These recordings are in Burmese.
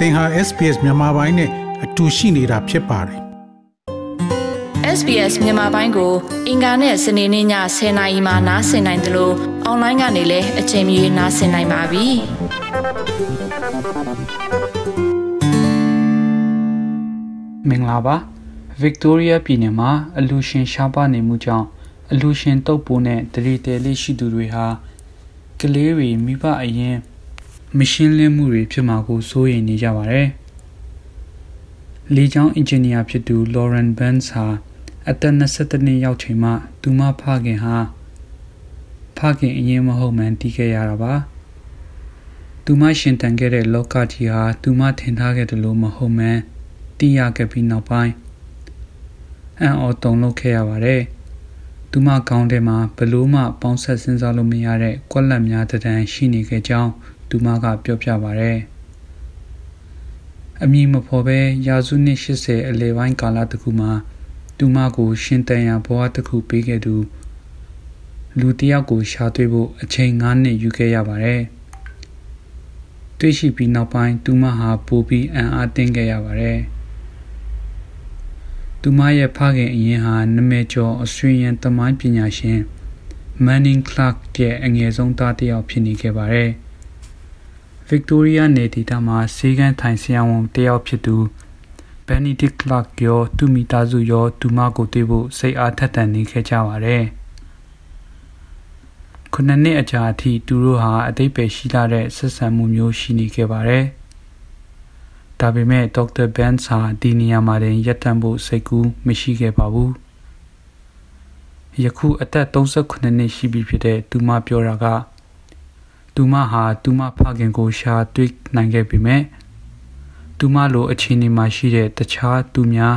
သင်ဟာ SPS မြန်မာပိုင်းနဲ့အတူရှိနေတာဖြစ်ပါတယ် SBS မြန်မာပိုင်းကို အင်ကာနဲ့စနေနေ့ည10:00နာရီမှနားဆင်နိုင်တယ်လို့အွန်လိုင်းကနေလည်းအချိန်မီနားဆင်နိုင်ပါပြီ။။မင်္ဂလာပါ။ Victoria ပြည်နယ်မှာအလူရှင်ရှားပါနေမှုကြောင့်အလူရှင်တုပ်ပိုးနဲ့တရီတယ်လေးရှိသူတွေဟာကလေးတွေမိဘအရင် မရှင်းလင်းမှုတွေဖြစ်မှာကိုစိုးရိမ်နေကြပါတယ်။လေကြောင်းအင်ဂျင်နီယာဖြစ်သူ Lauren Burns ဟာအသက်22နှစ်ရောက်ချိန်မှသူမဖခင်ဟာဖခင်အရင်မဟုတ်မှန်တီးခဲ့ရတာပါ။သူမရှင်တန်ခဲ့တဲ့လောကကြီးဟာသူမထင်ထားခဲ့တယ်လို့မဟုတ်မှန်တီးရခဲ့ပြီးနောက်ပိုင်းအံ့ဩတုန်လှုပ်ခဲ့ရပါတယ်။သူမကောင်းတဲ့မှာဘလို့မှပေါင်းဆက်စဉ်းစားလို့မရတဲ့ကွက်လက်များတန်းရှိနေခဲ့ကြောင်း သူမကပြောပြပါရယ်အမည်မဖော်ပဲရာစုနှစ်80အလယ်ပိုင်းကာလတခုမှာသူမကိုရှင်တန်ရာဘဝတစ်ခုပေးခဲ့သူလူတယောက်ကိုရှာတွေ့ဖို့အချိန်9နှစ်ယူခဲ့ရပါတယ်တွေ့ရှိပြီးနောက်ပိုင်းသူမဟာပိုပြီးအံ့အားသင့်ခဲ့ရပါတယ်သူမရဲ့ဖခင်အရင်ဟာနမဲကျော်အဆွေရန်သမိုင်းပညာရှင် Manning Clark ရဲ့အငယ်ဆုံးသားတစ်ယောက်ဖြစ်နေခဲ့ပါတယ်။ ဗစ်တိုးရီးယားနယ်ဒေသမှာစေကန်းထိုင်ဆရာဝန်တယောက်ဖြစ်သူဘန်နီဒစ်ကလတ်ရောသူမိသားစုရောသူမကိုတွေ့ဖို့စိတ်အားထက်သန်နေခဲ့ကြပါတယ်။ခုနှစ်နှစ်အကြာအထိသူတို့ဟာအသိပယ်ရှိလာတဲ့ဆက်ဆံမှုမျိုးရှိနေခဲ့ပါတယ်။ဒါပေမဲ့ဒေါက်တာဘန်စ်ဟာဒီနေရာမှာတင်ရပ်တန့်ဖို့စိတ်ကူးမရှိခဲ့ပါဘူး။ယခုအသက်38နှစ်ရှိပြီဖြစ်တဲ့သူမပြောတာက သူမဟာသူမဖခင်ကိုရှာတွေ့နိုင်ခဲ့ပေမဲ့သူမလိုအခြေအနေမှာရှိတဲ့တခြားသူများ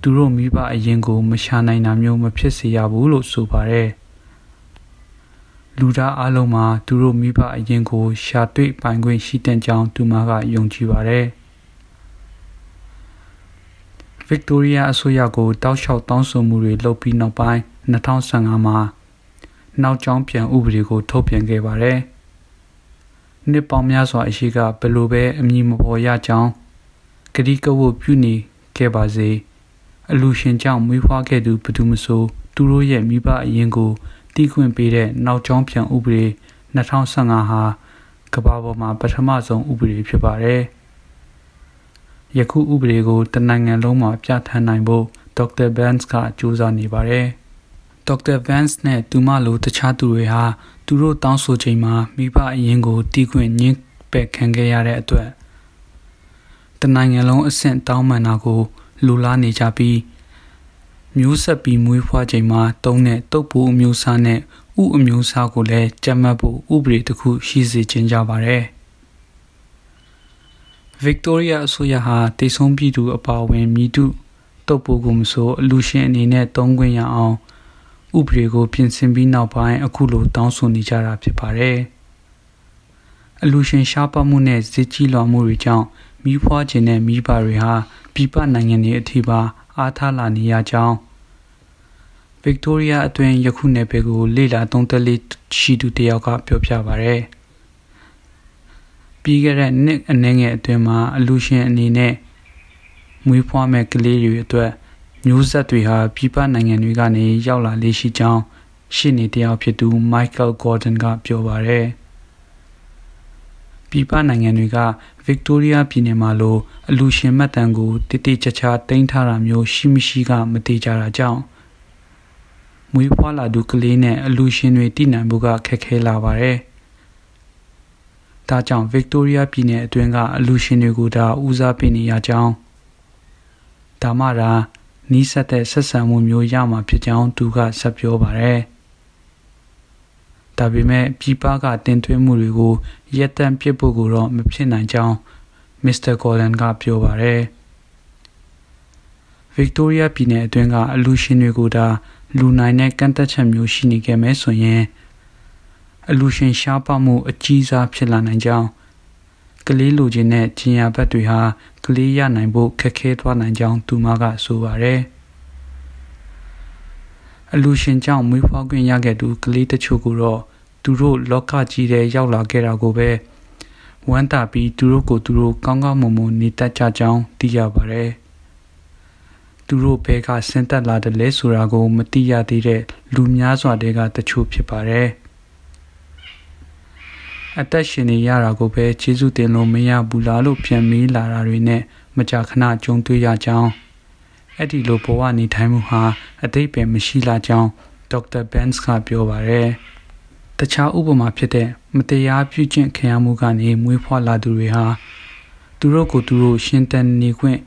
သူတို့မိဘအရင်ကိုမရှာနိုင်တာမျိုးမဖြစ်စေရဘူးလို့ဆိုပါတယ်လူသားအလုံးမှာသူတို့မိဘအရင်ကိုရှာတွေ့ပိုင်ခွင့်ရှိတဲ့ကြောင်းသူမကယုံကြည်ပါတယ်ဗစ်တိုးရီးယားအစိုးရကိုတောက်လျှောက်တောင်းဆိုမှုတွေလုပ်ပြီးနောက်ပိုင်း2015မှာနောက်ကျောင်းပြန်ဥပဒေကိုထုတ်ပြန်ခဲ့ပါတယ်။ နှစ်ပေါင်းများစွာအရှိကဘယ်လိုပဲအမည်မပေါ်ရကြောင်းဂတိကဝတ်ပြုနေခဲ့ပါစေအလူရှင်ကြောင့်မွေးဖွားခဲ့သူဘသူမဆိုသူတို့ရဲ့မိဘအရင်ကိုတီးခွင့်ပေးတဲ့နောက်ကျောင်းပြန်ဥပဒေ2015ဟာကမ္ဘာပေါ်မှာပထမဆုံးဥပဒေဖြစ်ပါတယ်ယခုဥပဒေကိုတနိုင်ငံလုံးမှာပြဋ္ဌာန်းနိုင်ဖို့ဒေါက်တာဘန်စ်ကကြိုးစားနေပါတယ်ဒေါက်တာဗန်စ်နဲ့သူမလိုတခြားသူတွေဟာသူတို့တောင်းဆိုချိန်မှာမိဘအရင်ကိုတီးခွင့်ညှင်းပယ်ခံခဲ့ရတဲ့အတွက်တနိုင်ငံလုံးအဆင့်တောင်းပန်တာကိုလူလားနေကြပြီးမျိုးဆက်ပြီးမွေးဖွားချိန်မှာတုံးတဲ့တုပ်ပူအမျိုးအစားနဲ့ဥအမျိုးအစားကိုလည်းကြက်မှတ်ဖို့ဥပဒေတစ်ခုရှိစေချင်ကြပါတယ်ဗစ်တိုးရီးယားအစိုးရဟာတိတ်ဆုံးပြည်သူအပါအဝင်မြည်သူတုပ်ပူကိုမဆိုအလူရှင်အနေနဲ့တုံးခွင့်ရအောင် ဥပဒေကိုပြင်ဆင်ပြီးနောက်ပိုင်းအခုလိုတောင်းဆိုနေကြတာဖြစ်ပါတယ်။အလူရှင်ရှားပါမှုနဲ့ဈေးကြီးလွန်မှုတွေကြောင့်မိဖွားခြင်းနဲ့မိဘတွေဟာပြည်ပနိုင်ငံတွေအထိပါအားထားလာနေရကြောင်းဗစ်တိုးရီးယားအတွင်းယခုနယ်ပယ်ကိုလေလာသုံးသက်လေးရှိသူတယောက်ကပြောပြပါရယ်ပြီးခဲ့တဲ့နှစ်အနည်းငယ်အတွင်းမှာအလူရှင်အနေနဲ့မွေးဖွားမဲ့ကလေးတွေအတွက် မျိုးဆက်တွေဟာပြည်ပနိုင်ငံတွေကနေရောက်လာလေးရှိကြောင်းရှင်းနေတယောက်ဖြစ်သူ Michael Gordon ကပြောပါရယ်ပြည်ပနိုင်ငံတွေက Victoria ပြည်နယ်မှာလိုအလူရှင်မှတ်တမ်းကိုတိတိကျကျတင်ထားတာမျိုးရှိမရှိကမတိကြတာကြောင့်မွေးဖွားလာသူကလေးနဲ့အလူရှင်တွေတည်နိုင်ဖို့ကခက်ခဲလာပါတယ်။ဒါကြောင့် Victoria ပြည်နယ်အတွင်းကအလူရှင်တွေကိုဒါဦးစားပေးနေရကြောင်းဒါမှဒါ နီးစပ်တဲ့ဆက်ဆံမှုမျိုးရမှာဖြစ်ကြောင်းသူကဆက်ပြောပါတယ်။ဒါပေမဲ့ပြည်ပကတင်သွင်းမှုတွေကိုရက်တန့်ပစ်ဖို့ကိုတော့မဖြစ်နိုင်ကြောင်းမစ္စတာဂေါ်ဒန်ကပြောပါတယ်။ Victoria ပြည်နယ်အတွင်းကအလူရှင်တွေကိုဒါလူနိုင်တဲ့ကန့်သက်ချက်မျိုးရှိနေခဲ့မယ်ဆိုရင်အလူရှင်ရှားပါမှုအကြီးစားဖြစ်လာနိုင်ကြောင်းကလေးလူချင်းနဲ့ကျင်ရဘတ်တွေဟာ ကလေးရနိုင်ဖို့ခက်ခဲသွားနိုင်ကြောင်းသူမကဆိုပါတယ်အလူရှင်ကြောင့်မွေးဖွားခွင့်ရခဲ့သူကလေးတချို့ကိုတော့သူတို့လောကကြီးထဲရောက်လာခဲ့တာကိုပဲဝမ်းသာပြီးသူတို့ကိုသူတို့ကောင်းကောင်းမွန်မွန်နေတတ်ကြကြောင်းသိရပါတယ်။သူတို့ဘဲကဆင်းသက်လာတယ်လဲဆိုတာကို မသိရသေးတဲ့လူများစွာတွေကတချို့ဖြစ်ပါတယ်။ အသက်ရှင်နေရတာကိုပဲကျေးဇူးတင်လို့မရဘူးလားလို့ပြန်မေးလာတာတွေနဲ့မကြာခဏကြုံတွေ့ရကြောင်းအဲ့ဒီလိုဘဝနေထိုင်မှုဟာအတိတ်ပဲမရှိလာကြောင်းဒေါက်တာဘန်စ်ကပြောပါတယ်။တခြားဥပမာဖြစ်တဲ့မတရားပြုကျင့်ခံရမှုကနေမွေးဖွားလာသူတွေဟာသူတို့ကိုသူတို့ရှင်းတန်နေခွင့်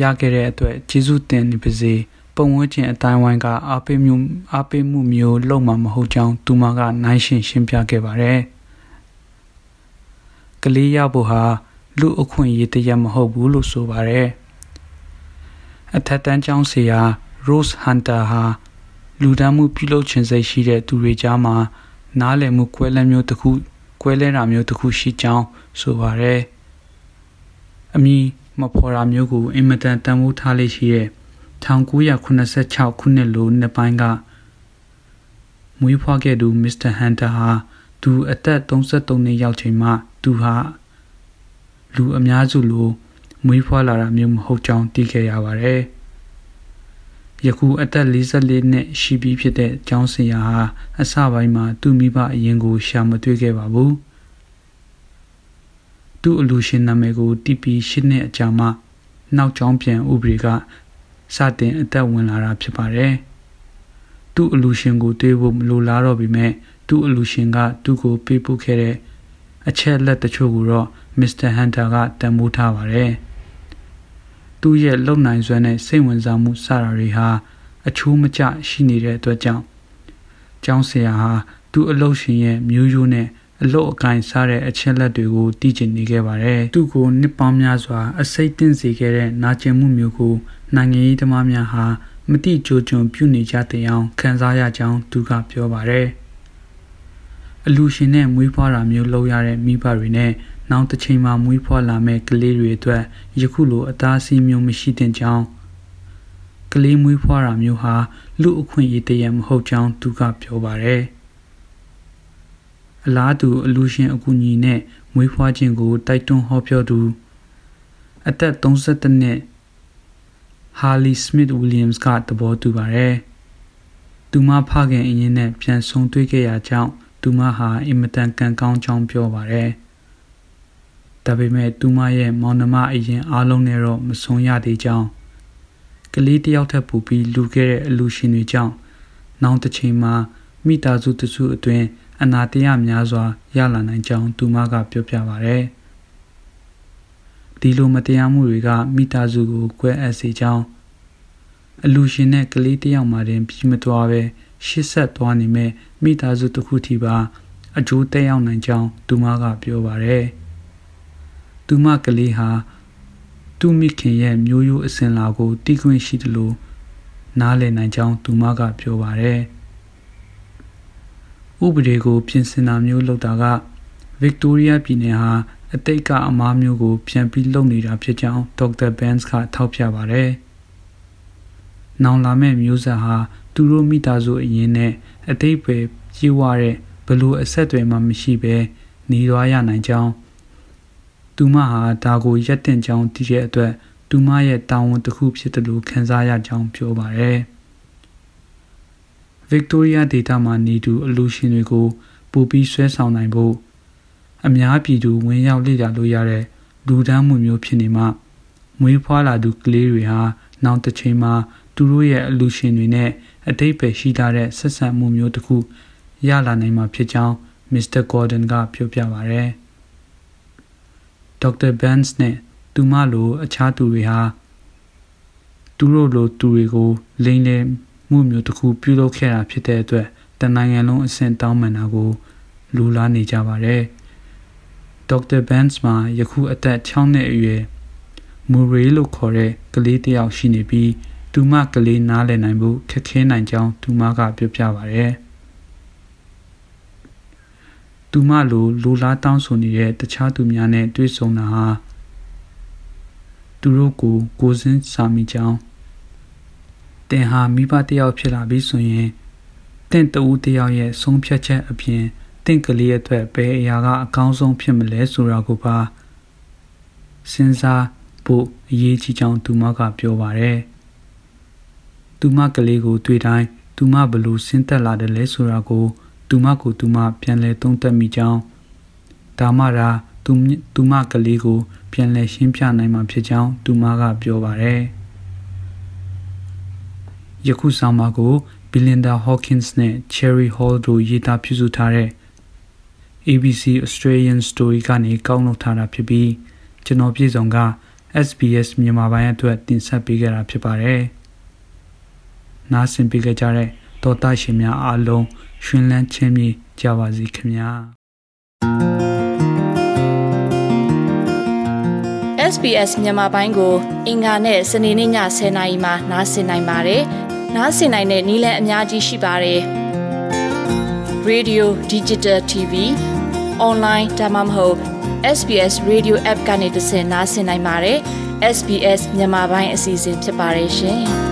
ရခဲ့တဲ့အတွက်ကျေးဇူးတင်နေပါစေပုံဝန်းကျင်အတိုင်းဝိုင်းကအားပေးမှုအားပေးမှုမျိုးလုံးမှာမဟုတ်ကြောင်းသူမကနိုင်ရှင်းရှင်းပြခဲ့ပါတယ်။ ကလေးရဖို့ဟာလူအခွင့်အရေးတရမဟုတ်ဘူးလို့ဆိုပါတယ်အထက်တန်းကျောင်းဆရာ Rose Hunter ဟာလူဒန်းမှုပြုလုပ်ခြင်းစိတ်ရှိတဲ့သူတွေကြားမှာနားလည်မှုကွဲလဲမျိုးတစ်ခုကွဲလဲတာမျိုးတစ်ခုရှိကြောင်းဆိုပါတယ်အမီမဖော်တာမျိုးကိုအင်မတန်တန်ဖိုးထားလေးရှိတဲ့1986ခုနှစ်လိုနှစ်ပိုင်းကမွေးဖွားခဲ့သူမစ္စတာဟန်တာဟာသူအသက်33နှစ်ရောက်ချိန်မှာ သူဟာလူအများစုလိုမွေးဖွားလာတာမျိုးမဟုတ်ကြောင်းသိခဲ့ရပါတယ်။ယခုအသက်44နှစ်ရှိပြီဖြစ်တဲ့ကျောင်းဆရာဟာအစပိုင်းမှာသူ့မိဘအရင်ကိုရှာမတွေ့ခဲ့ပါဘူး။သူ့အလူရှင်နာမည်ကိုတီပီ၈နှစ်အကြာမှနောက်ကျောင်းပြန်ဥပဒေကစတင်အသက်ဝင်လာတာဖြစ်ပါတယ်။သူ့အလူရှင်ကိုတွေးဖို့မလိုလားတော့ပေမဲ့သူ့အလူရှင်ကသူ့ကိုပေးပို့ခဲ့တဲ့ အချက်လက်တချို့ကိုတော့မစ္စတာဟန်တာကတန်ဖိုးထားပါတယ်။သူ့ရဲ့လုံနိုင်စွမ်းနဲ့စိတ်ဝင်စားမှုစတာတွေဟာအချိုးမကျရှိနေတဲ့အတွက်ကြောင့်ကျောင်းဆရာဟာသူ့အလုပ်ရှင်ရဲ့မျိုးရိုးနဲ့အလုတ်အကင်စားတဲ့အချက်လက်တွေကိုတည်ကျင်နေခဲ့ပါတယ်။သူ့ကိုနှစ်ပေါင်းများစွာအစိတ်တင်စေခဲ့တဲ့နာကျင်မှုမျိုးကိုနိုင်ငံရေးသမားများဟာမတိကြိုကြုံပြုနေကြတဲ့အောင်ခံစားရကြောင်းသူကပြောပါတယ်။ အလူရှင်နဲ့မွေးဖွားတာမျိုးလုပ်ရတဲ့မိဘတွေနဲ့နောက်တစ်ချိန်မှာမွေးဖွားလာမဲ့ကလေးတွေအတွက်ယခုလိုအသားစီးမျိုးမရှိတဲ့ကြောင်းကလေးမွေးဖွားတာမျိုးဟာလူအခွင့်အရေးတရမဟုတ်ကြောင်းသူကပြောပါတယ်အလားတူအလူရှင်အကူအညီနဲ့မွေးဖွားခြင်းကိုတိုက်တွန်းဟောပြောသူအသက်32နှစ်ဟာလီစမစ်ဝီလျံစ်ကသဘောတူပါတယ်သူမဖခင်အရင်နဲ့ပြန်ဆုံတွေ့ခဲ့ရကြောင်း သူမဟာအင်မတန်ကံကောင်းကြောင်းပြောပါတယ်။ဒါပေမဲ့သူမရဲ့မောင်နှမအရင်အားလုံးနဲ့တော့မဆုံးရသေးကြောင်းကလေးတယောက်ထပ်ပူပြီးလူခဲ့တဲ့အလူရှင်တွေကြောင့်နောက်တစ်ချိန်မှာမိသားစုတစုအတွင်းအနာတရားများစွာရလာနိုင်ကြောင်းသူမကပြောပြပါတယ်။ဒီလိုမတရားမှုတွေကမိသားစုကိုကွဲအပ်စေကြောင်းအလူရှင်နဲ့ကလေးတယောက်မှတင်ပြီးမသွားပဲ ရှစ်ဆက်သွားနေမဲ့မိသားစုတစ်ခုထိပါအကျိုးတက်ရောက်နိုင်ကြောင်းသူမကပြောပါတယ်။သူမကလေးဟာသူမိခင်ရဲ့မျိုးရိုးအစဉ်လာကိုတီးခွင့်ရှိတယ်လို့နားလည်နိုင်ကြောင်းသူမကပြောပါတယ်။ဥပဒေကို ပြင်ဆင်တာမျိုးလုပ်တာကဗစ်တိုးရီးယားပြည်နယ်ဟာအတိတ်ကအမားမျိုးကို ပြန်ပြီးလုပ်နေတာဖြစ်ကြောင်းဒေါက်တာဘန်စ်ကထောက်ပြပါတယ်။နောင်လာမဲ့မျိုးဆက်ဟာ သူတို့မိသားစုအရင်နဲ့အတိတ်ပဲပြေးဝတဲ့ဘလို့အဆက်တွေမှမရှိဘဲနေသွားရနိုင်ကြောင်းသူမဟာဒါကိုရက်တင်ကြောင်းသိတဲ့အတွက်သူမရဲ့တာဝန်တစ်ခုဖြစ်တယ်လို့ခံစားရကြောင်းပြောပါတယ်။ Victoria Data မှာနေသူအလူရှင်တွေကိုပို့ပြီးဆွဲဆောင်နိုင်ဖို့အများပြည်သူဝင်ရောက်လေ့လာလို့ရတဲ့လူဒန်းမှုမျိုးဖြစ်နေမှမွေးဖွားလာသူကလေးတွေဟာနောက်တစ်ချိန်မှာ သူတို့ရဲ့အလူရှင်တွေနဲ့အတိတ်ပဲရှိထားတဲ့ဆက်ဆံမှုမျိုးတစ်ခုရလာနိုင်မှာဖြစ်ကြောင်းမစ္စတာဂေါ်ဒန်ကပြောပြပါရယ်ဒေါက်တာဘန်စ်နဲ့သူမလိုအခြားသူတွေဟာသူတို့လိုသူတွေကိုလိမ့်လည်မှုမျိုးတစ်ခုပြုလုပ်ခဲ့တာဖြစ်တဲ့အတွက်တနိုင်ငံလုံးအဆင့်တောင်းပန်တာကိုလူလားနေကြပါတယ်ဒေါက်တာဘန်စ်မှာယခုအသက်6နှစ်အရွယ်မူရီလို့ခေါ်တဲ့ကလေးတစ်ယောက်ရှိနေပြီး သူမကလေးနားလည်နိုင်ဖို့ခက်ခဲနိုင်ကြောင်းသူမကပြောပြပါရယ်သူမလိုလိုလားတောင်းဆိုနေတဲ့တခြားသူများနဲ့တွေ့ဆုံတာဟာသူတို့ကိုကိုစင်းစာမိကြောင်းတင်ဟာမိဘတယောက်ဖြစ်လာပြီဆိုရင်တင့်တူတယောက်ရဲ့ဆုံးဖြတ်ချက်အပြင်တင့်ကလေးရဲ့အတွက်ဘယ်အရာကအကောင်းဆုံးဖြစ်မလဲဆိုတာကိုပါစဉ်းစားဖို့အရေးကြီးကြောင်းသူမကပြောပါတယ်။ သူမကလေးကိုတွေ့တိုင်းသူမဘလို့စဉ်းသက်လာတယ်လဲဆိုတာကိုသူမကိုသူမပြန်လဲသုံးသပ်မိကြောင်းဒါမှသာသူသူမကလေးကို ပြန်လဲရှင်းပြနိုင်မှာဖြစ်ကြောင်းသူမကပြောပါတယ်။ယခုဆောင်မှာကို Belinda Hawkins နဲ့ Cherry Hall တို့ရေးသားပြုစုထားတဲ့ ABC Australian Story ကနေကောက်နှုတ်ထားတာဖြစ်ပြီးကျွန်တော်ပြည်စုံက SBS မြန်မာပိုင်းအတွက်တင်ဆက်ပေးခဲ့တာဖြစ်ပါတယ်။ နားဆင်ပေးကြတဲ့တော်သားရှင်များအားလုံးရှင်လန်းချင်းမြေကြပါစေခင်ဗျာ။ SBS မြန်မာပိုင်းကို အင်ကာနဲ့စနေနေ့ည10:00နာရီမှနားဆင်နိုင်ပါတယ်။နားဆင်နိုင်တဲ့နည်းလမ်းအများကြီးရှိပါတယ်။ Radio Digital TV Online ဒါမှမဟုတ် SBS Radio App ကနေတဆင့်နားဆင်နိုင်ပါတယ်။ SBS မြန်မာပိုင်းအစီအစဉ်ဖြစ်ပါတယ်ရှင်။